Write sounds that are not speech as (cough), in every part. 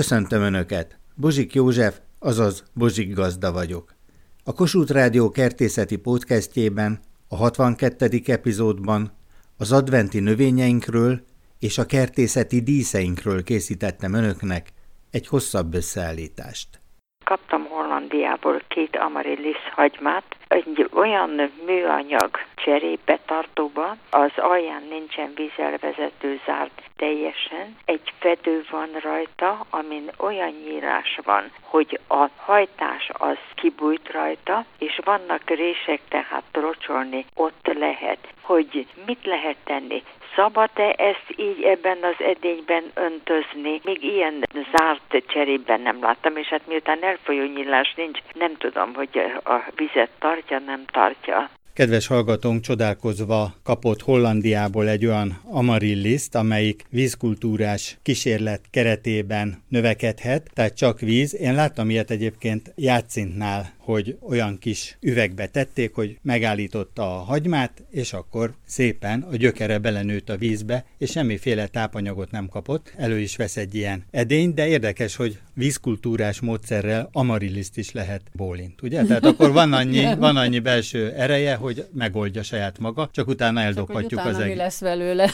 Köszöntöm Önöket! Bozsik József, azaz Bozsik Gazda vagyok. A Kossuth Rádió kertészeti podcastjében, a 62. epizódban az adventi növényeinkről és a kertészeti díszeinkről készítettem Önöknek egy hosszabb összeállítást kaptam Hollandiából két amaryllis hagymát, egy olyan műanyag cserébe tartóba, az alján nincsen vízelvezető zárt teljesen, egy fedő van rajta, amin olyan nyílás van, hogy a hajtás az kibújt rajta, és vannak rések, tehát rocsolni ott lehet. Hogy mit lehet tenni? Szabad-e ezt így ebben az edényben öntözni? Még ilyen zárt cserében nem láttam, és hát miután elfolyó nyílás nincs, nem tudom, hogy a vizet tartja, nem tartja. Kedves hallgatónk csodálkozva kapott Hollandiából egy olyan amarilliszt, amelyik vízkultúrás kísérlet keretében növekedhet, tehát csak víz. Én láttam ilyet egyébként játszintnál hogy olyan kis üvegbe tették, hogy megállította a hagymát, és akkor szépen a gyökere belenőtt a vízbe, és semmiféle tápanyagot nem kapott. Elő is vesz egy ilyen edény, de érdekes, hogy vízkultúrás módszerrel amarilliszt is lehet bólint, ugye? (laughs) Tehát akkor van annyi, van annyi belső ereje, hogy megoldja saját maga, csak utána eldobhatjuk csak, az egész. mi lesz belőle.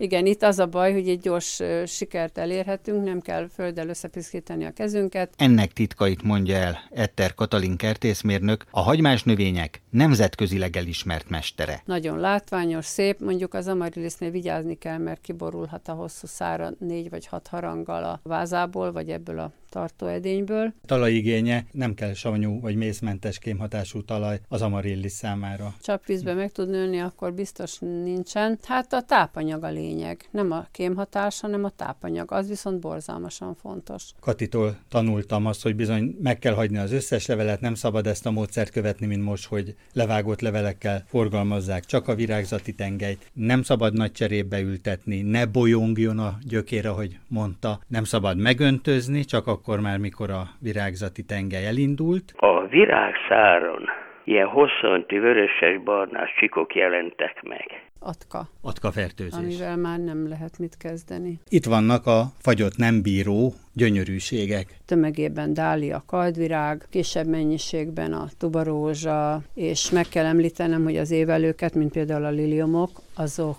Igen, itt az a baj, hogy egy gyors sikert elérhetünk, nem kell földdel összepiszkítani a kezünket. Ennek titkait mondja el Etter Katalin kertészmérnök, a hagymás növények nemzetközileg elismert mestere. Nagyon látványos, szép, mondjuk az amaryllisnél vigyázni kell, mert kiborulhat a hosszú szára négy vagy hat haranggal a vázából, vagy ebből a tartóedényből. Talajigénye nem kell savanyú vagy mészmentes kémhatású talaj az amarillis számára. Csapvízbe meg tud nőni, akkor biztos nincsen. Hát a tápanyag a lényeg. Nem a kémhatás, hanem a tápanyag. Az viszont borzalmasan fontos. Katitól tanultam azt, hogy bizony meg kell hagyni az összes levelet, nem szabad ezt a módszert követni, mint most, hogy levágott levelekkel forgalmazzák csak a virágzati tengelyt. Nem szabad nagy cserébe ültetni, ne bolyongjon a gyökére, hogy mondta. Nem szabad megöntözni, csak akkor már, mikor a virágzati tengely elindult. A virágszáron ilyen hosszanti vöröses-barnás csikok jelentek meg. Atka. Atka fertőzés. Amivel már nem lehet mit kezdeni. Itt vannak a fagyott nem bíró gyönyörűségek. Tömegében dália, kaldvirág, kisebb mennyiségben a tubarózsa, és meg kell említenem, hogy az évelőket, mint például a liliomok, azok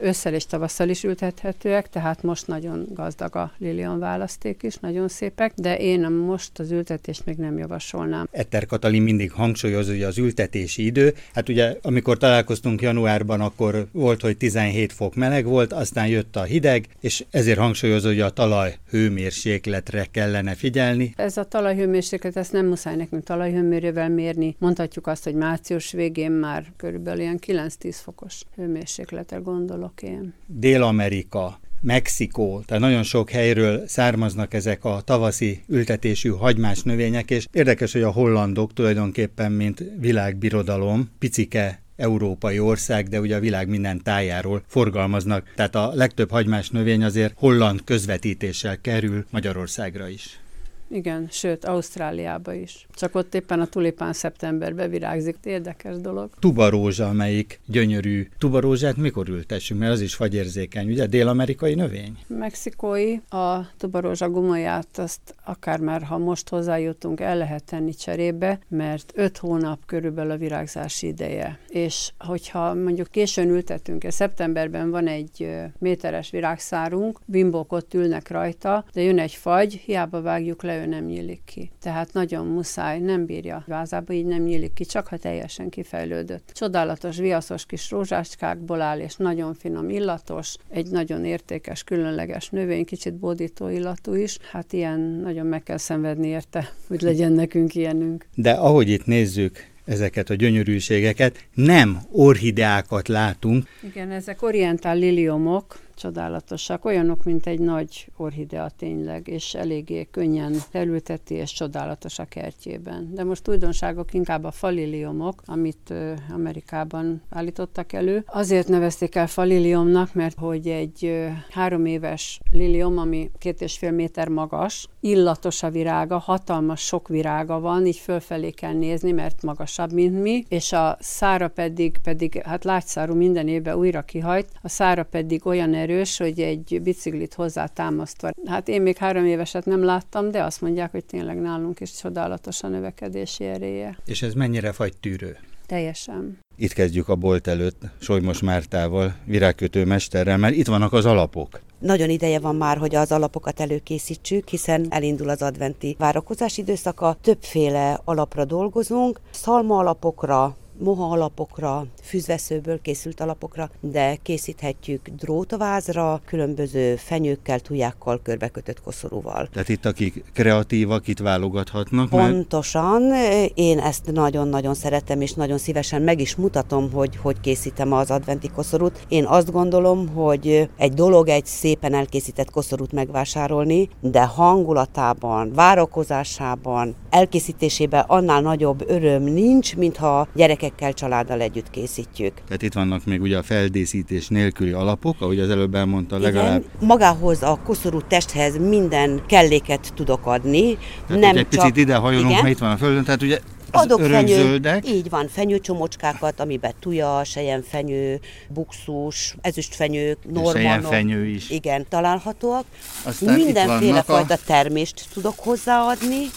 ősszel és tavasszal is ültethetőek, tehát most nagyon gazdag a lilion választék is, nagyon szépek, de én most az ültetést még nem javasolnám. Etter Katalin mindig hangsúlyozza, hogy az ültetési idő, hát ugye amikor találkoztunk januárban, akkor volt, hogy 17 fok meleg volt, aztán jött a hideg, és ezért hangsúlyozza, hogy a talaj hőmérséklet hőmérsékletre kellene figyelni. Ez a talajhőmérséklet, ezt nem muszáj nekünk talajhőmérővel mérni. Mondhatjuk azt, hogy március végén már körülbelül ilyen 9-10 fokos hőmérsékletre gondolok én. Dél-Amerika, Mexikó, tehát nagyon sok helyről származnak ezek a tavaszi ültetésű hagymás növények, és érdekes, hogy a hollandok tulajdonképpen, mint világbirodalom, picike európai ország, de ugye a világ minden tájáról forgalmaznak. Tehát a legtöbb hagymás növény azért holland közvetítéssel kerül Magyarországra is. Igen, sőt, Ausztráliába is. Csak ott éppen a tulipán szeptemberben virágzik. Érdekes dolog. Tubarózsa, amelyik gyönyörű. Tubarózsát mikor ültessünk, mert az is fagyérzékeny, ugye? Dél-amerikai növény? Mexikói. A tubarózsa gumolyát azt akár már, ha most hozzájutunk, el lehet tenni cserébe, mert öt hónap körülbelül a virágzási ideje. És hogyha mondjuk későn ültetünk, és szeptemberben van egy méteres virágszárunk, bimbók ott ülnek rajta, de jön egy fagy, hiába vágjuk le, ő nem nyílik ki. Tehát nagyon muszáj, nem bírja vázába, így nem nyílik ki, csak ha teljesen kifejlődött. Csodálatos, viaszos kis rózsácskákból áll, és nagyon finom illatos, egy nagyon értékes, különleges növény, kicsit bódító illatú is. Hát ilyen nagyon meg kell szenvedni érte, hogy legyen nekünk ilyenünk. De ahogy itt nézzük, ezeket a gyönyörűségeket, nem orhideákat látunk. Igen, ezek orientál liliomok, csodálatosak, olyanok, mint egy nagy orhidea tényleg, és eléggé könnyen elülteti, és csodálatos a kertjében. De most újdonságok inkább a faliliomok, amit Amerikában állítottak elő. Azért nevezték el faliliomnak, mert hogy egy három éves liliom, ami két és fél méter magas, illatos a virága, hatalmas sok virága van, így fölfelé kell nézni, mert magasabb, mint mi, és a szára pedig, pedig hát lágyszárú minden évben újra kihajt, a szára pedig olyan erő, erős, hogy egy biciklit hozzá támasztva. Hát én még három éveset nem láttam, de azt mondják, hogy tényleg nálunk is csodálatos a növekedési eréje. És ez mennyire fagytűrő? Teljesen. Itt kezdjük a bolt előtt Solymos Mártával, virágkötő mesterrel, mert itt vannak az alapok. Nagyon ideje van már, hogy az alapokat előkészítsük, hiszen elindul az adventi várakozás időszaka. Többféle alapra dolgozunk, szalma alapokra, moha alapokra, fűzveszőből készült alapokra, de készíthetjük drótavázra, különböző fenyőkkel, tujákkal, körbekötött koszorúval. Tehát itt akik kreatívak, itt válogathatnak? Pontosan, mert... én ezt nagyon-nagyon szeretem, és nagyon szívesen meg is mutatom, hogy hogy készítem az adventi koszorút. Én azt gondolom, hogy egy dolog egy szépen elkészített koszorút megvásárolni, de hangulatában, várakozásában, elkészítésében annál nagyobb öröm nincs, mintha gyerekek gyerekekkel, családdal együtt készítjük. Tehát itt vannak még ugye a feldészítés nélküli alapok, ahogy az előbb elmondta, legalább. Igen, magához a koszorú testhez minden kelléket tudok adni. Tehát nem egy csak... picit ide hajolunk, mert itt van a földön, tehát ugye az Adok fenyő, így van, fenyőcsomocskákat, amiben tuja, fenyő, buxus, ezüstfenyő, normanok. fenyő is. Igen, találhatóak. Aztán Mindenféle fajta a... termést tudok hozzáadni,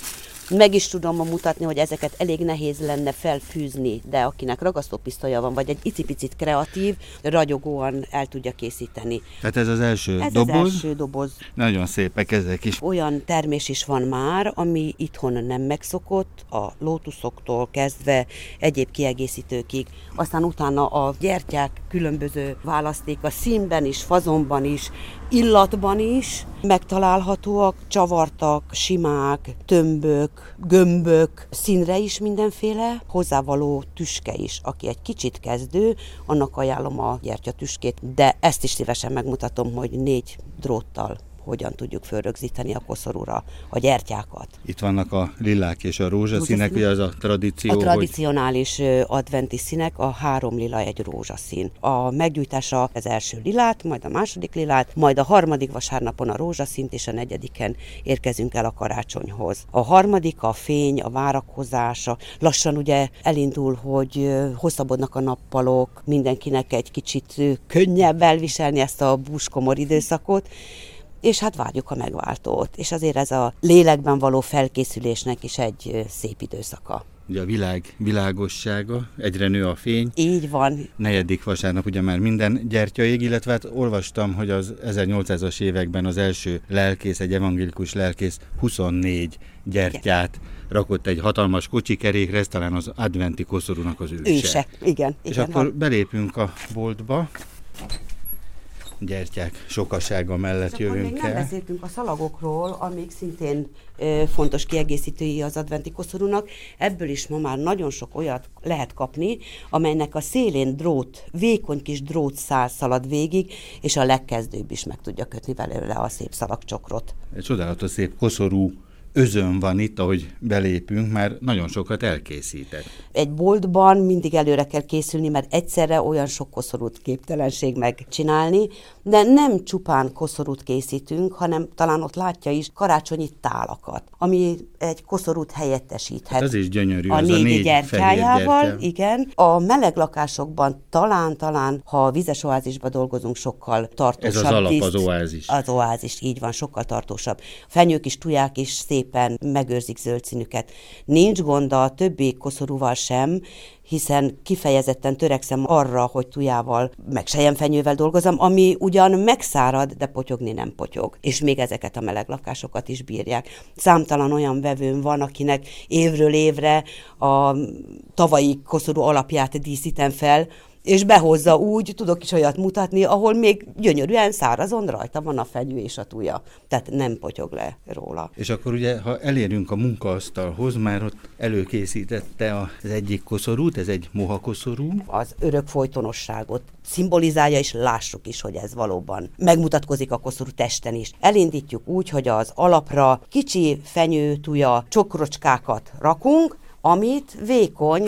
meg is tudom mutatni, hogy ezeket elég nehéz lenne felfűzni, de akinek ragasztópisztolya van, vagy egy icipicit kreatív, ragyogóan el tudja készíteni. Tehát ez az első ez doboz? az első doboz. Nagyon szépek ezek is. Olyan termés is van már, ami itthon nem megszokott, a lótuszoktól kezdve egyéb kiegészítőkig. Aztán utána a gyertyák különböző választék a színben is, fazonban is, illatban is megtalálhatóak, csavartak, simák, tömbök, gömbök, színre is mindenféle, hozzávaló tüske is. Aki egy kicsit kezdő, annak ajánlom a gyertyatüskét, de ezt is szívesen megmutatom, hogy négy dróttal hogyan tudjuk fölrögzíteni a koszorúra a gyertyákat. Itt vannak a lilák és a rózsaszínek, ugye az a tradíció. A tradicionális hogy... adventi színek, a három lila egy rózsaszín. A meggyújtása az első lilát, majd a második lilát, majd a harmadik vasárnapon a rózsaszínt, és a negyediken érkezünk el a karácsonyhoz. A harmadik a fény, a várakozása. Lassan ugye elindul, hogy hosszabbodnak a nappalok, mindenkinek egy kicsit könnyebb elviselni ezt a búskomor időszakot, és hát várjuk a megváltót. És azért ez a lélekben való felkészülésnek is egy szép időszaka. Ugye a világ világossága, egyre nő a fény. Így van. Negyedik vasárnap ugye már minden gyertya ég, illetve hát olvastam, hogy az 1800-as években az első lelkész, egy evangélikus lelkész 24 gyertyát igen. rakott egy hatalmas kocsikerékre, ez talán az adventi koszorúnak az őse. Őse, igen. És igen, akkor van. belépünk a boltba gyertyák sokasága mellett Csak jövünk még el. nem beszéltünk a szalagokról, amik szintén ö, fontos kiegészítői az adventi koszorúnak. Ebből is ma már nagyon sok olyat lehet kapni, amelynek a szélén drót, vékony kis drót szál szalad végig, és a legkezdőbb is meg tudja kötni belőle a szép szalagcsokrot. Egy csodálatos szép koszorú özön van itt, ahogy belépünk, mert nagyon sokat elkészített. Egy boltban mindig előre kell készülni, mert egyszerre olyan sok koszorút képtelenség megcsinálni, de nem csupán koszorút készítünk, hanem talán ott látja is karácsonyi tálakat, ami egy koszorút helyettesíthet. Hát az is gyönyörű, a az négy, a négy gyertyájával, igen. A meleg lakásokban talán-talán, ha vizes oázisba dolgozunk, sokkal tartósabb. Ez az alap, tiszt, az oázis. Az oázis, így van, sokkal tartósabb. Fenyők is, tuják is szépen megőrzik zöld színüket. Nincs gond a többi koszorúval sem, hiszen kifejezetten törekszem arra, hogy tujával, meg sejemfenyővel dolgozom, ami ugyan megszárad, de potyogni nem potyog. És még ezeket a meleg lakásokat is bírják. Számtalan olyan vevőm van, akinek évről évre a tavalyi koszorú alapját díszítem fel, és behozza úgy, tudok is olyat mutatni, ahol még gyönyörűen szárazon rajta van a fenyő és a tuja. Tehát nem potyog le róla. És akkor ugye, ha elérünk a munkaasztalhoz, már ott előkészítette az egyik koszorút, ez egy moha koszorú. Az örök folytonosságot szimbolizálja, és lássuk is, hogy ez valóban megmutatkozik a koszorú testen is. Elindítjuk úgy, hogy az alapra kicsi fenyő, tuja, csokrocskákat rakunk, amit vékony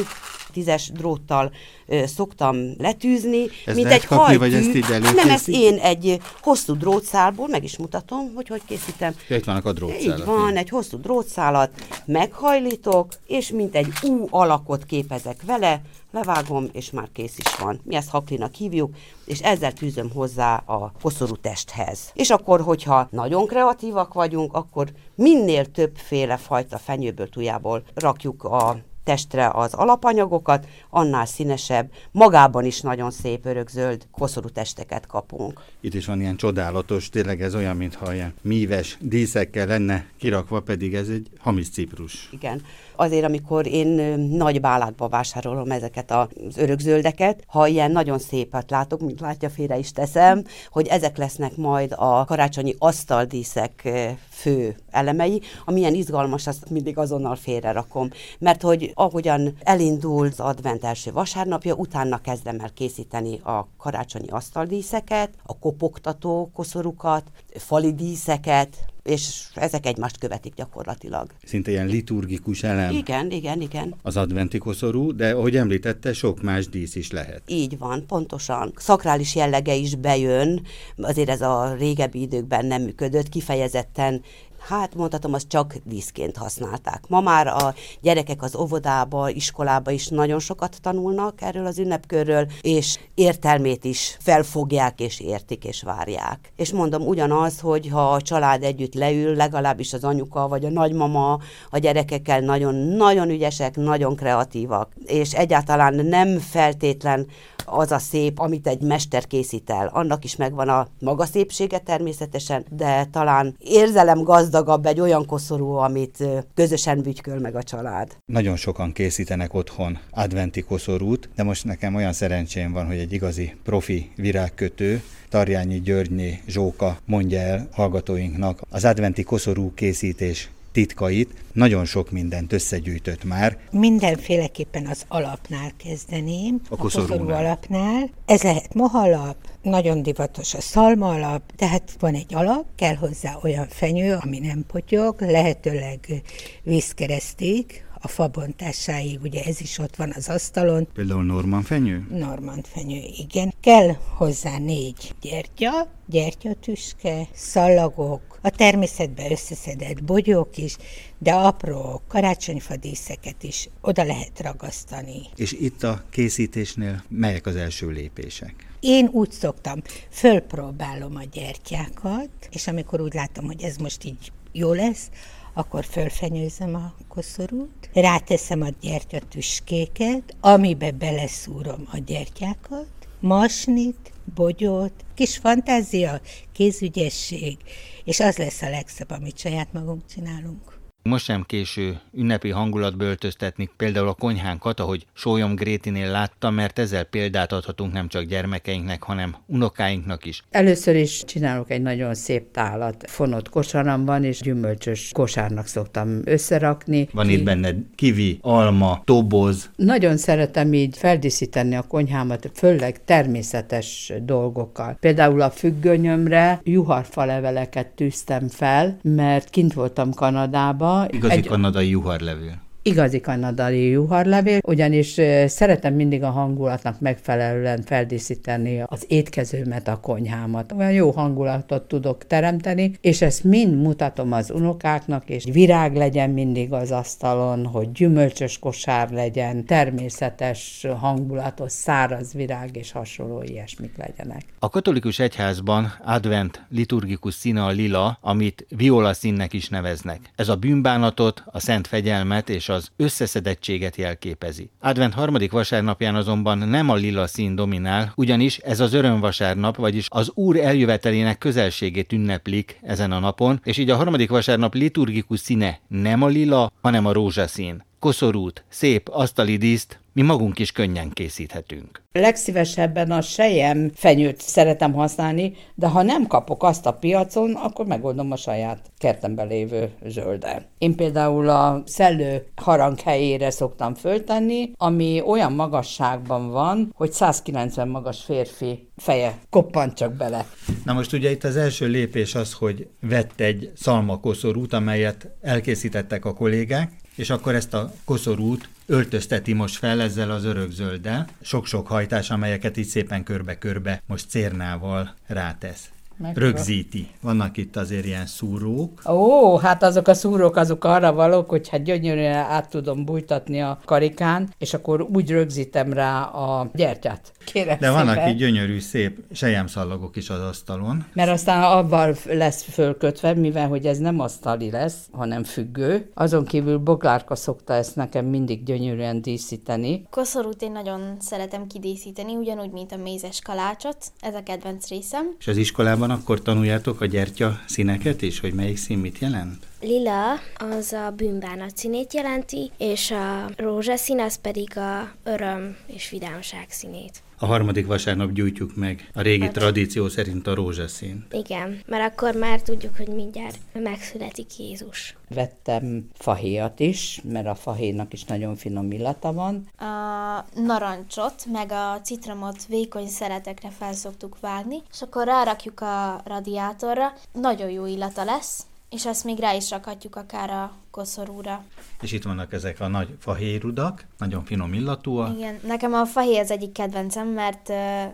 tízes dróttal ö, szoktam letűzni, Ez mint egy kapni, hajtű. vagy ezt így Nem, ezt előkészít? én egy hosszú drótszálból, meg is mutatom, hogy hogy készítem. Ja, itt vannak a drótszálak. Így van, egy hosszú drótszálat meghajlítok, és mint egy U alakot képezek vele, levágom, és már kész is van. Mi ezt haklinak hívjuk, és ezzel tűzöm hozzá a koszorú testhez. És akkor, hogyha nagyon kreatívak vagyunk, akkor minél többféle fajta fenyőből, tujából rakjuk a testre az alapanyagokat, annál színesebb, magában is nagyon szép örökzöld koszorú testeket kapunk. Itt is van ilyen csodálatos, tényleg ez olyan, mintha ilyen míves díszekkel lenne kirakva, pedig ez egy hamis ciprus. Igen. Azért, amikor én nagy bálákba vásárolom ezeket az örökzöldeket, ha ilyen nagyon szépet látok, mint látja, félre is teszem, hogy ezek lesznek majd a karácsonyi asztaldíszek fő elemei, amilyen izgalmas, azt mindig azonnal félre rakom. Mert hogy ahogyan elindul az advent első vasárnapja, utána kezdem el készíteni a karácsonyi asztaldíszeket, a kopogtató koszorúkat, fali díszeket, és ezek egymást követik gyakorlatilag. Szinte ilyen liturgikus elem Igen, igen, igen. az adventi koszorú, de ahogy említette, sok más dísz is lehet. Így van, pontosan. Szakrális jellege is bejön, azért ez a régebbi időkben nem működött, kifejezetten Hát mondhatom, azt csak díszként használták. Ma már a gyerekek az óvodába, iskolába is nagyon sokat tanulnak erről az ünnepkörről, és értelmét is felfogják, és értik, és várják. És mondom, ugyanaz, hogy ha a család együtt leül, legalábbis az anyuka vagy a nagymama a gyerekekkel nagyon-nagyon ügyesek, nagyon kreatívak, és egyáltalán nem feltétlen az a szép, amit egy mester készít el. Annak is megvan a maga szépsége természetesen, de talán érzelem gazdagabb egy olyan koszorú, amit közösen bütyköl meg a család. Nagyon sokan készítenek otthon adventi koszorút, de most nekem olyan szerencsém van, hogy egy igazi profi virágkötő, Tarjányi Györgyné Zsóka mondja el hallgatóinknak az adventi koszorú készítés titkait. Nagyon sok mindent összegyűjtött már. Mindenféleképpen az alapnál kezdeném, A a koszorúnál. koszorú alapnál. Ez lehet mohalap, nagyon divatos a szalma alap, tehát van egy alap, kell hozzá olyan fenyő, ami nem potyog, lehetőleg vízkeresztig, a fabontásáig, ugye ez is ott van az asztalon, Például Norman fenyő. Normand fenyő, igen. Kell hozzá négy gyertya, gyertyatüske, szallagok, a természetben összeszedett bogyók is, de apró karácsonyfa díszeket is oda lehet ragasztani. És itt a készítésnél melyek az első lépések? Én úgy szoktam, fölpróbálom a gyertyákat, és amikor úgy látom, hogy ez most így jó lesz, akkor fölfenyőzem a koszorút, ráteszem a gyertyatüskéket, amibe beleszúrom a gyertyákat, masnit, bogyót, kis fantázia, kézügyesség, és az lesz a legszebb, amit saját magunk csinálunk. Most sem késő ünnepi hangulatba öltöztetni például a konyhánkat, ahogy Sólyom Grétinél láttam, mert ezzel példát adhatunk nem csak gyermekeinknek, hanem unokáinknak is. Először is csinálok egy nagyon szép tálat. Fonott kosaramban, és gyümölcsös kosárnak szoktam összerakni. Van itt benne kivi, alma, toboz, Nagyon szeretem így feldíszíteni a konyhámat, főleg természetes dolgokkal. Például a függönyömre juharfa leveleket tűztem fel, mert kint voltam Kanadába. Igazi Egy- kanadai juharlevél. Igazi kanadai juharlevél, ugyanis szeretem mindig a hangulatnak megfelelően feldíszíteni az étkezőmet, a konyhámat. Olyan jó hangulatot tudok teremteni, és ezt mind mutatom az unokáknak, és virág legyen mindig az asztalon, hogy gyümölcsös kosár legyen, természetes hangulatos, száraz virág és hasonló ilyesmik legyenek. A katolikus egyházban advent liturgikus színe a lila, amit viola színnek is neveznek. Ez a bűnbánatot, a szent fegyelmet és az összeszedettséget jelképezi. Advent harmadik vasárnapján azonban nem a lila szín dominál, ugyanis ez az örömvasárnap, vagyis az Úr eljövetelének közelségét ünneplik ezen a napon, és így a harmadik vasárnap liturgikus színe nem a lila, hanem a rózsaszín. Koszorút, szép asztali díszt mi magunk is könnyen készíthetünk. Legszívesebben a sejem fenyőt szeretem használni, de ha nem kapok azt a piacon, akkor megoldom a saját kertemben lévő zölddel. Én például a szellő harang helyére szoktam föltenni, ami olyan magasságban van, hogy 190 magas férfi feje koppant csak bele. Na most ugye itt az első lépés az, hogy vett egy szalmakoszorút, amelyet elkészítettek a kollégák, és akkor ezt a koszorút öltözteti most fel ezzel az örökzölddel. Sok-sok hajtás, amelyeket így szépen körbe-körbe most cérnával rátesz. Meg Rögzíti. Vannak itt azért ilyen szúrók. Ó, hát azok a szúrók azok arra valók, hogy hát gyönyörűen át tudom bújtatni a karikán, és akkor úgy rögzítem rá a gyertyát. Kérem De vannak itt gyönyörű, szép sejemszallagok is az asztalon. Mert aztán abban lesz fölkötve, mivel hogy ez nem asztali lesz, hanem függő. Azon kívül Boglárka szokta ezt nekem mindig gyönyörűen díszíteni. Koszorút én nagyon szeretem kidíszíteni, ugyanúgy, mint a mézes kalácsot. Ez a kedvenc részem. És az iskolában akkor tanuljátok a gyertya színeket is, hogy melyik szín mit jelent? Lila az a bűnbánat színét jelenti, és a rózsaszín az pedig a öröm és vidámság színét. A harmadik vasárnap gyújtjuk meg a régi hát. tradíció szerint a rózsaszín. Igen, mert akkor már tudjuk, hogy mindjárt megszületik Jézus. Vettem fahéjat is, mert a fahéjnak is nagyon finom illata van. A narancsot, meg a citromot vékony szeretekre felszoktuk vágni, és akkor rárakjuk a radiátorra. Nagyon jó illata lesz, és ezt még rá is rakhatjuk akár a koszorúra. És itt vannak ezek a nagy fahérudak, nagyon finom illatúak. Igen, nekem a fahé az egyik kedvencem, mert,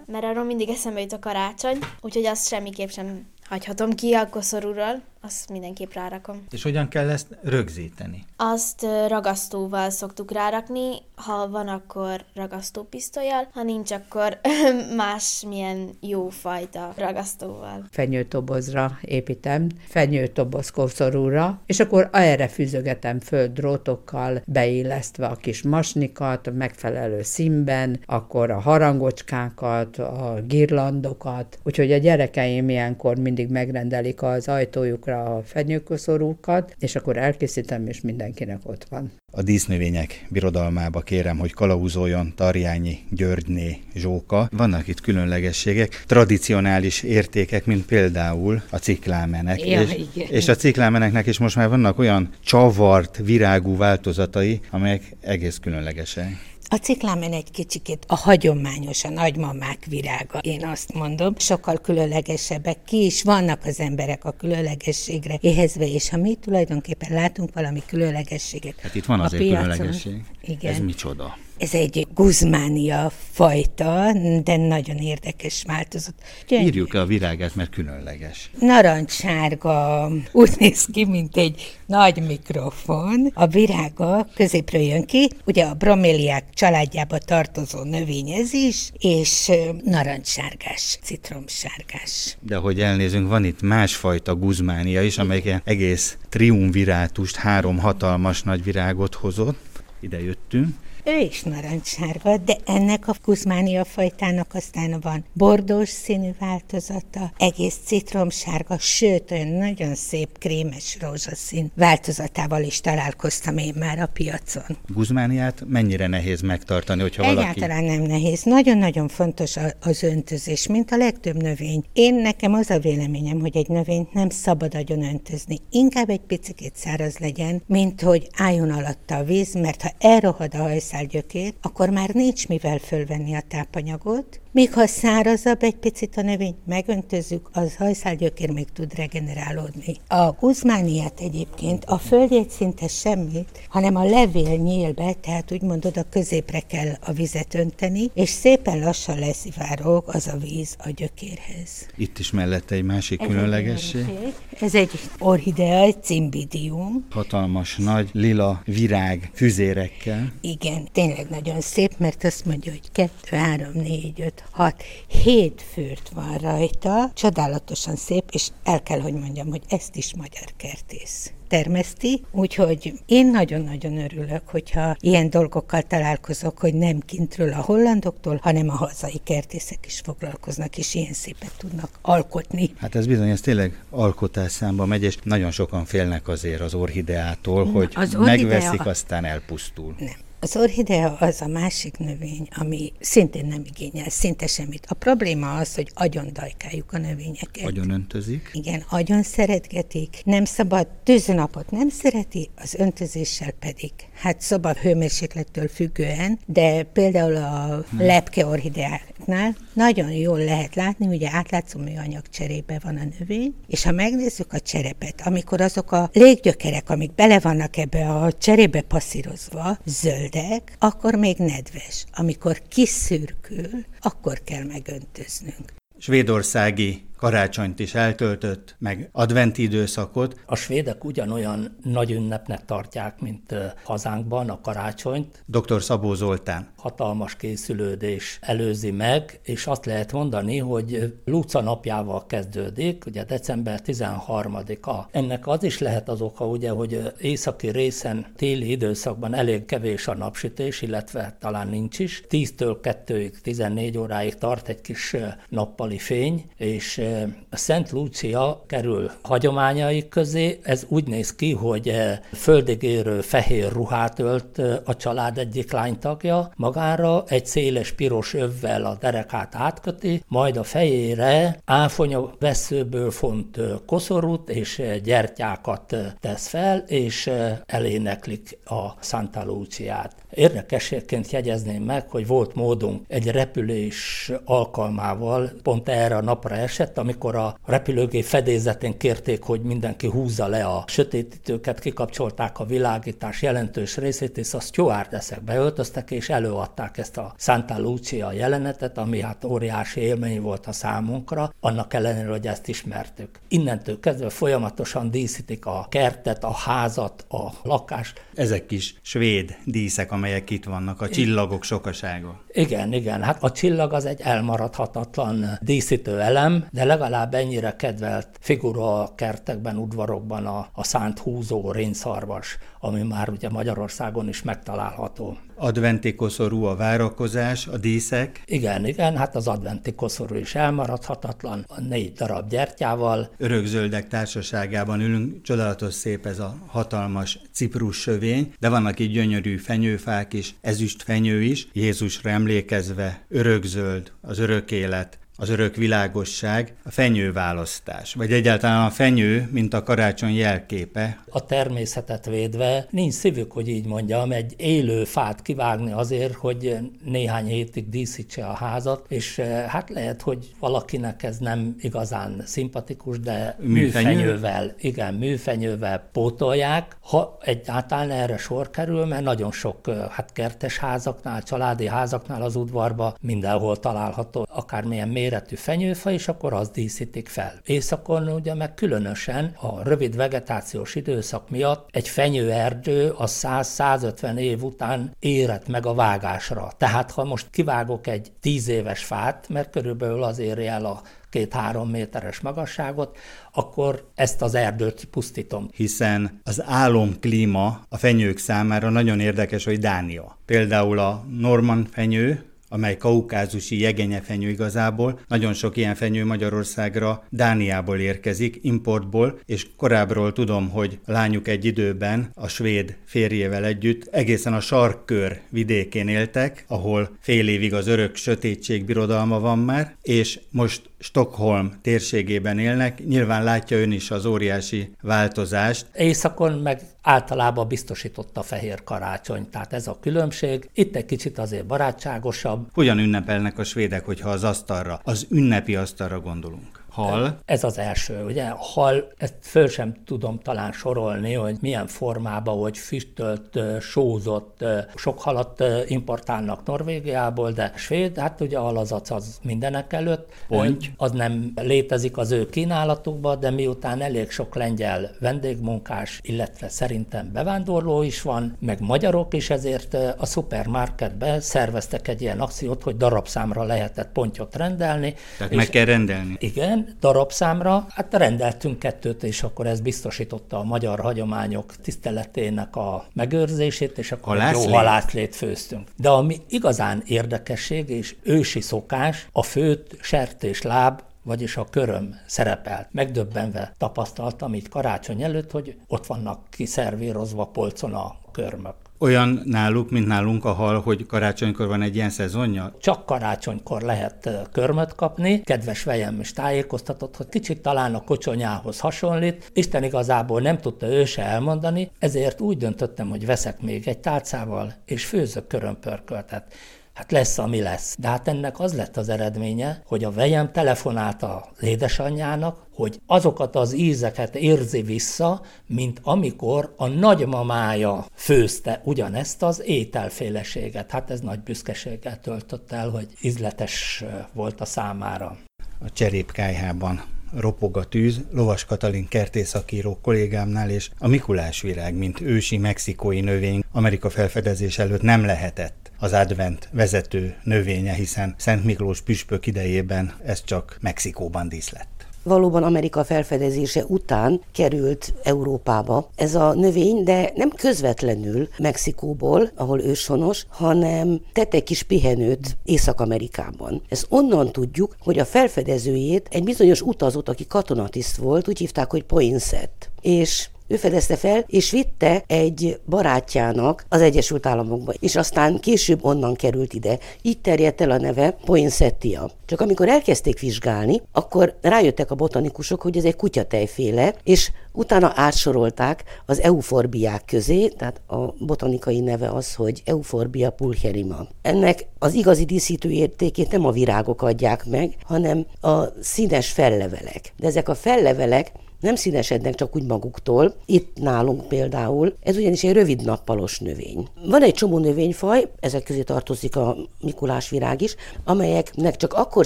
mert arról mindig eszembe jut a karácsony, úgyhogy azt semmiképp sem hagyhatom ki a koszorúról azt mindenképp rárakom. És hogyan kell ezt rögzíteni? Azt ragasztóval szoktuk rárakni, ha van, akkor ragasztópisztolyjal, ha nincs, akkor (laughs) más milyen jó fajta ragasztóval. Fenyőtobozra építem, fenyőtoboz koszorúra, és akkor erre fűzögetem föl drótokkal, beillesztve a kis masnikat, megfelelő színben, akkor a harangocskákat, a girlandokat, úgyhogy a gyerekeim ilyenkor mindig megrendelik az ajtójukra a fenyőkoszorúkat, és akkor elkészítem, és mindenkinek ott van. A dísznövények birodalmába kérem, hogy kalauzoljon Tarjányi, Györgyné, Zsóka. Vannak itt különlegességek, tradicionális értékek, mint például a ciklámenek. Ja, és, igen. és a ciklámeneknek is most már vannak olyan csavart, virágú változatai, amelyek egész különlegesek. A ciklámen egy kicsikét a hagyományos, a nagymamák virága, én azt mondom. Sokkal különlegesebbek ki is vannak az emberek a különlegességre éhezve, és ha mi tulajdonképpen látunk valami különlegességet. Hát itt van azért a piacon, különlegesség. Igen. Ez micsoda? Ez egy guzmánia fajta, de nagyon érdekes változat. Gyönyörű. Írjuk a virágát, mert különleges. Narancssárga, úgy néz ki, mint egy nagy mikrofon. A virága középről jön ki, ugye a broméliák családjába tartozó növény ez is, és narancssárgás, citromsárgás. De hogy elnézünk, van itt másfajta guzmánia is, amelyik egész triumvirátust, három hatalmas nagy virágot hozott. Ide jöttünk ő is narancssárga, de ennek a kuzmánia fajtának aztán van bordós színű változata, egész citromsárga, sőt, olyan nagyon szép krémes rózsaszín változatával is találkoztam én már a piacon. Guzmániát mennyire nehéz megtartani, hogyha Egyáltalán valaki... nem nehéz. Nagyon-nagyon fontos az öntözés, mint a legtöbb növény. Én nekem az a véleményem, hogy egy növényt nem szabad agyon öntözni. Inkább egy picit száraz legyen, mint hogy álljon alatta a víz, mert ha elrohad a hajsz gyökér, akkor már nincs mivel fölvenni a tápanyagot, Míg ha szárazabb egy picit a növényt megöntözzük, az hajszálgyökér még tud regenerálódni. A guzmániát egyébként a földjegy szinte semmit, hanem a levél nyílbe, tehát úgymond oda középre kell a vizet önteni, és szépen lassan leszivárog az a víz a gyökérhez. Itt is mellette egy másik Ez különlegesség. Egy Ez egy orhidea, egy cimbidium. Hatalmas, nagy, lila virág füzérekkel. Igen, tényleg nagyon szép, mert azt mondja, hogy kettő, három, négy, öt, hat, hét fűrt van rajta, csodálatosan szép, és el kell, hogy mondjam, hogy ezt is magyar kertész termeszti, úgyhogy én nagyon-nagyon örülök, hogyha ilyen dolgokkal találkozok, hogy nem kintről a hollandoktól, hanem a hazai kertészek is foglalkoznak, és ilyen szépet tudnak alkotni. Hát ez bizony, ez tényleg alkotás számba megy, és nagyon sokan félnek azért az orhideától, hogy az orhidea... megveszik, aztán elpusztul. Nem. Az orhidea az a másik növény, ami szintén nem igényel szinte semmit. A probléma az, hogy agyon dajkáljuk a növényeket. Agyon öntözik? Igen, agyon szeretgetik. Nem szabad, tűzönapot nem szereti, az öntözéssel pedig. Hát szoba hőmérséklettől függően, de például a hmm. lepke orhideáknál nagyon jól lehet látni, ugye átlátszó műanyag cserébe van a növény, és ha megnézzük a cserepet, amikor azok a léggyökerek, amik bele vannak ebbe a cserébe passzírozva, zöld meleg, akkor még nedves. Amikor kiszürkül, akkor kell megöntöznünk. Svédországi karácsonyt is eltöltött, meg adventi időszakot. A svédek ugyanolyan nagy ünnepnek tartják, mint hazánkban a karácsonyt. Dr. Szabó Zoltán. Hatalmas készülődés előzi meg, és azt lehet mondani, hogy Luca napjával kezdődik, ugye december 13-a. Ennek az is lehet az oka, ugye, hogy északi részen téli időszakban elég kevés a napsütés, illetve talán nincs is. 10-től 2-ig, 14 óráig tart egy kis nappali fény, és a Szent Lúcia kerül hagyományai közé. Ez úgy néz ki, hogy eh, földigérő fehér ruhát ölt eh, a család egyik lánytagja magára, egy széles piros övvel a derekát átköti, majd a fejére áfonya veszőből font eh, koszorút és gyertyákat tesz fel, és eléneklik a Santa Luciát. Érdekességként jegyezném meg, hogy volt módunk egy repülés alkalmával, pont erre a napra esett, amikor a repülőgép fedélzetén kérték, hogy mindenki húzza le a sötétítőket, kikapcsolták a világítás jelentős részét, és a stewardessek beöltöztek, és előadták ezt a Santa Lucia jelenetet, ami hát óriási élmény volt a számunkra, annak ellenére, hogy ezt ismertük. Innentől kezdve folyamatosan díszítik a kertet, a házat, a lakást. Ezek is svéd díszek, amelyek itt vannak, a csillagok sokasága. Igen, igen, hát a csillag az egy elmaradhatatlan díszítő elem, de legalább ennyire kedvelt figura a kertekben, udvarokban a, a szánt húzó rénszarvas, ami már ugye Magyarországon is megtalálható. Adventi koszorú a várakozás, a díszek? Igen, igen, hát az adventi koszorú is elmaradhatatlan, a négy darab gyertyával. Örökzöldek társaságában ülünk, csodálatos szép ez a hatalmas ciprus sövény, de vannak itt gyönyörű fenyőfák is, ezüst fenyő is, Jézusra emlékezve, örökzöld, az örök élet, az örök világosság, a fenyőválasztás, vagy egyáltalán a fenyő, mint a karácsony jelképe. A természetet védve nincs szívük, hogy így mondjam, egy élő fát kivágni azért, hogy néhány hétig díszítse a házat, és eh, hát lehet, hogy valakinek ez nem igazán szimpatikus, de Műfenyő? műfenyővel, igen, műfenyővel pótolják. Ha egyáltalán erre sor kerül, mert nagyon sok eh, hát kertes házaknál, családi házaknál az udvarba mindenhol található akármilyen méretű fenyőfa, és akkor az díszítik fel. Északon ugye meg különösen a rövid vegetációs időszak miatt egy fenyőerdő a 100-150 év után érett meg a vágásra. Tehát ha most kivágok egy 10 éves fát, mert körülbelül az éri el a két-három méteres magasságot, akkor ezt az erdőt pusztítom. Hiszen az álomklíma a fenyők számára nagyon érdekes, hogy Dánia. Például a Norman fenyő, amely kaukázusi jegenyefenyő igazából. Nagyon sok ilyen fenyő Magyarországra Dániából érkezik, importból, és korábbról tudom, hogy lányuk egy időben a svéd férjével együtt egészen a sarkkör vidékén éltek, ahol fél évig az örök sötétség birodalma van már, és most Stockholm térségében élnek. Nyilván látja ön is az óriási változást. Északon meg általában biztosította a fehér karácsony, tehát ez a különbség. Itt egy kicsit azért barátságosabb. Hogyan ünnepelnek a svédek, hogyha az asztalra, az ünnepi asztalra gondolunk? Hal? Ez az első, ugye? Hal, ezt föl sem tudom talán sorolni, hogy milyen formában, hogy füstölt, sózott, sok halat importálnak Norvégiából, de svéd, hát ugye a halazac az mindenek előtt. Ponty. Az nem létezik az ő kínálatukban, de miután elég sok lengyel vendégmunkás, illetve szerintem bevándorló is van, meg magyarok is, ezért a szupermarketbe szerveztek egy ilyen akciót, hogy darabszámra lehetett pontyot rendelni. Tehát meg kell rendelni. Igen, darabszámra, hát rendeltünk kettőt, és akkor ez biztosította a magyar hagyományok tiszteletének a megőrzését, és akkor halászlét. jó halászlét főztünk. De ami igazán érdekesség és ősi szokás, a főt sertés láb vagyis a köröm szerepelt. Megdöbbenve tapasztaltam így karácsony előtt, hogy ott vannak kiszervírozva polcon a körmök. Olyan náluk, mint nálunk a hal, hogy karácsonykor van egy ilyen szezonja? Csak karácsonykor lehet körmöt kapni. Kedves vejem is tájékoztatott, hogy kicsit talán a kocsonyához hasonlít. Isten igazából nem tudta ő se elmondani, ezért úgy döntöttem, hogy veszek még egy tálcával, és főzök körömpörköltet Hát lesz, ami lesz. De hát ennek az lett az eredménye, hogy a vejem telefonált a édesanyjának, hogy azokat az ízeket érzi vissza, mint amikor a nagymamája főzte ugyanezt az ételféleséget. Hát ez nagy büszkeséggel töltött el, hogy ízletes volt a számára. A cserépkájhában ropog a tűz, Lovas Katalin kertészakíró kollégámnál, és a Mikulás virág, mint ősi mexikói növény Amerika felfedezés előtt nem lehetett az advent vezető növénye, hiszen Szent Miklós püspök idejében ez csak Mexikóban díszlett valóban Amerika felfedezése után került Európába ez a növény, de nem közvetlenül Mexikóból, ahol őshonos, hanem tett egy kis pihenőt Észak-Amerikában. Ez onnan tudjuk, hogy a felfedezőjét egy bizonyos utazót, aki katonatiszt volt, úgy hívták, hogy Poinsett. És ő fedezte fel, és vitte egy barátjának az Egyesült Államokba, és aztán később onnan került ide. Így terjedt el a neve Poinsettia. Csak amikor elkezdték vizsgálni, akkor rájöttek a botanikusok, hogy ez egy kutyatejféle, és utána átsorolták az euforbiák közé, tehát a botanikai neve az, hogy Euforbia pulcherima. Ennek az igazi díszítő értékét nem a virágok adják meg, hanem a színes fellevelek. De ezek a fellevelek nem színesednek csak úgy maguktól. Itt nálunk például, ez ugyanis egy rövid nappalos növény. Van egy csomó növényfaj, ezek közé tartozik a Mikulás virág is, amelyeknek csak akkor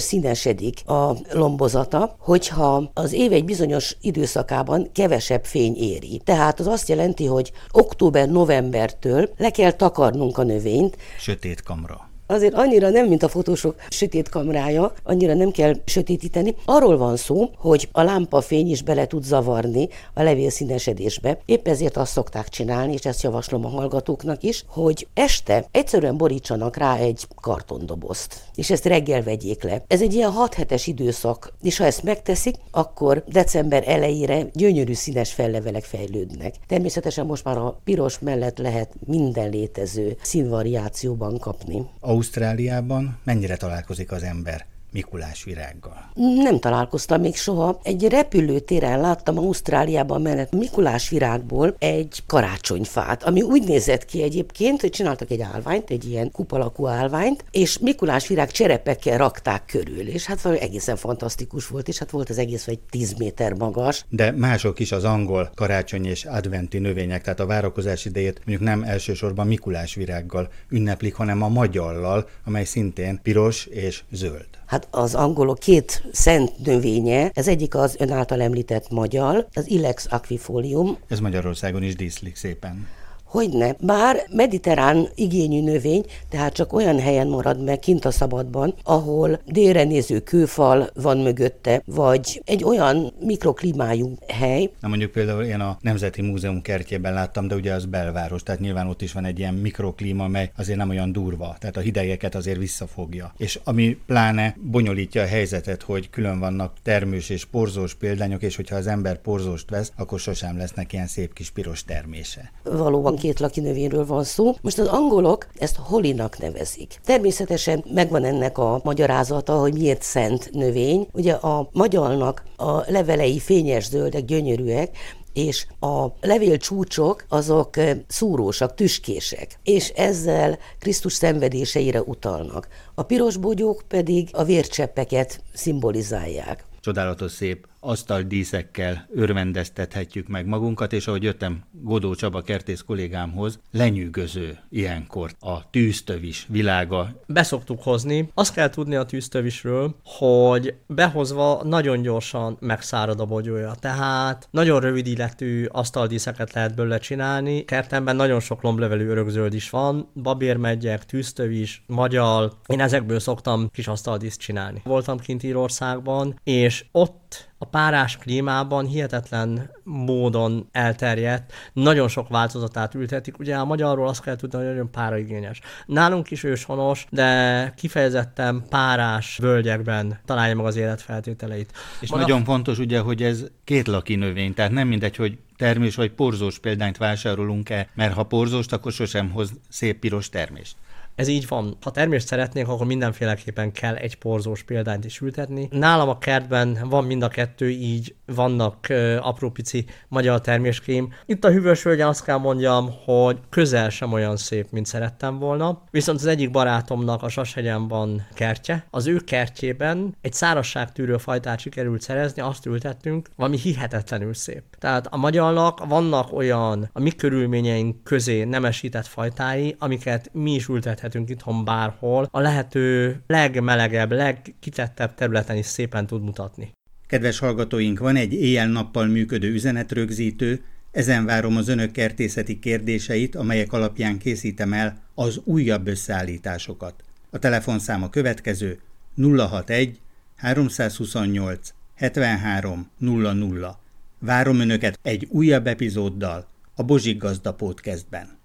színesedik a lombozata, hogyha az év egy bizonyos időszakában kevesebb fény éri. Tehát az azt jelenti, hogy október-novembertől le kell takarnunk a növényt. Sötét kamra azért annyira nem, mint a fotósok sötét kamrája, annyira nem kell sötétíteni. Arról van szó, hogy a lámpafény is bele tud zavarni a levél színesedésbe. Épp ezért azt szokták csinálni, és ezt javaslom a hallgatóknak is, hogy este egyszerűen borítsanak rá egy kartondobozt, és ezt reggel vegyék le. Ez egy ilyen 6 hetes időszak, és ha ezt megteszik, akkor december elejére gyönyörű színes fellevelek fejlődnek. Természetesen most már a piros mellett lehet minden létező színvariációban kapni. Ausztráliában mennyire találkozik az ember Mikulás virággal? Nem találkoztam még soha. Egy repülőtéren láttam Ausztráliában mellett Mikulás virágból egy karácsonyfát, ami úgy nézett ki egyébként, hogy csináltak egy állványt, egy ilyen kupalakú állványt, és Mikulás virág cserepekkel rakták körül, és hát valami egészen fantasztikus volt, és hát volt az egész vagy 10 méter magas. De mások is az angol karácsony és adventi növények, tehát a várakozás idejét mondjuk nem elsősorban Mikulás virággal ünneplik, hanem a magyallal, amely szintén piros és zöld. Hát az angolok két szent növénye, ez egyik az ön által említett magyar, az Ilex aquifolium. Ez Magyarországon is díszlik szépen. Hogyne, bár mediterrán igényű növény, tehát csak olyan helyen marad meg kint a szabadban, ahol délre néző kőfal van mögötte, vagy egy olyan mikroklimájú hely. Na mondjuk például én a Nemzeti Múzeum kertjében láttam, de ugye az belváros, tehát nyilván ott is van egy ilyen mikroklíma, mely azért nem olyan durva, tehát a hidegeket azért visszafogja. És ami pláne bonyolítja a helyzetet, hogy külön vannak termős és porzós példányok, és hogyha az ember porzóst vesz, akkor sosem lesznek ilyen szép kis piros termése. Valóban két laki növényről van szó. Most az angolok ezt holinak nevezik. Természetesen megvan ennek a magyarázata, hogy miért szent növény. Ugye a magyalnak a levelei fényes zöldek, gyönyörűek, és a levél csúcsok azok szúrósak, tüskések, és ezzel Krisztus szenvedéseire utalnak. A piros bogyók pedig a vércseppeket szimbolizálják. Csodálatos szép asztaldíszekkel örvendeztethetjük meg magunkat, és ahogy jöttem Godó Csaba kertész kollégámhoz, lenyűgöző ilyenkor a tűztövis világa. Beszoktuk hozni. Azt kell tudni a tűztövisről, hogy behozva nagyon gyorsan megszárad a bogyója. Tehát nagyon rövid illetű asztaldíszeket lehet belőle csinálni. Kertemben nagyon sok lomblevelű örökzöld is van, babérmegyek, tűztövis, magyal. Én ezekből szoktam kis asztaldíszt csinálni. Voltam kint Írországban, és ott a párás klímában hihetetlen módon elterjedt, nagyon sok változatát ültetik. Ugye a magyarról azt kell tudni, hogy nagyon páraigényes. Nálunk is őshonos, de kifejezetten párás völgyekben találja meg az életfeltételeit. És Maga... nagyon fontos ugye, hogy ez két laki növény, tehát nem mindegy, hogy termés vagy porzós példányt vásárolunk-e, mert ha porzóst, akkor sosem hoz szép piros termést. Ez így van. Ha termést szeretnénk, akkor mindenféleképpen kell egy porzós példányt is ültetni. Nálam a kertben van mind a kettő, így vannak uh, apró pici magyar terméském. Itt a hűvösvölgyen azt kell mondjam, hogy közel sem olyan szép, mint szerettem volna. Viszont az egyik barátomnak a Sashegyen van kertje. Az ő kertjében egy szárasságtűrő fajtát sikerült szerezni, azt ültettünk, valami hihetetlenül szép. Tehát a magyarnak vannak olyan a mi körülményeink közé nemesített fajtái, amiket mi is ültethetünk itthon bárhol, a lehető legmelegebb, legkitettebb területen is szépen tud mutatni. Kedves hallgatóink, van egy éjjel-nappal működő üzenetrögzítő, ezen várom az önök kertészeti kérdéseit, amelyek alapján készítem el az újabb összeállításokat. A telefonszám a következő 061 328 73 00. Várom önöket egy újabb epizóddal a Bozsik Gazda Podcastben.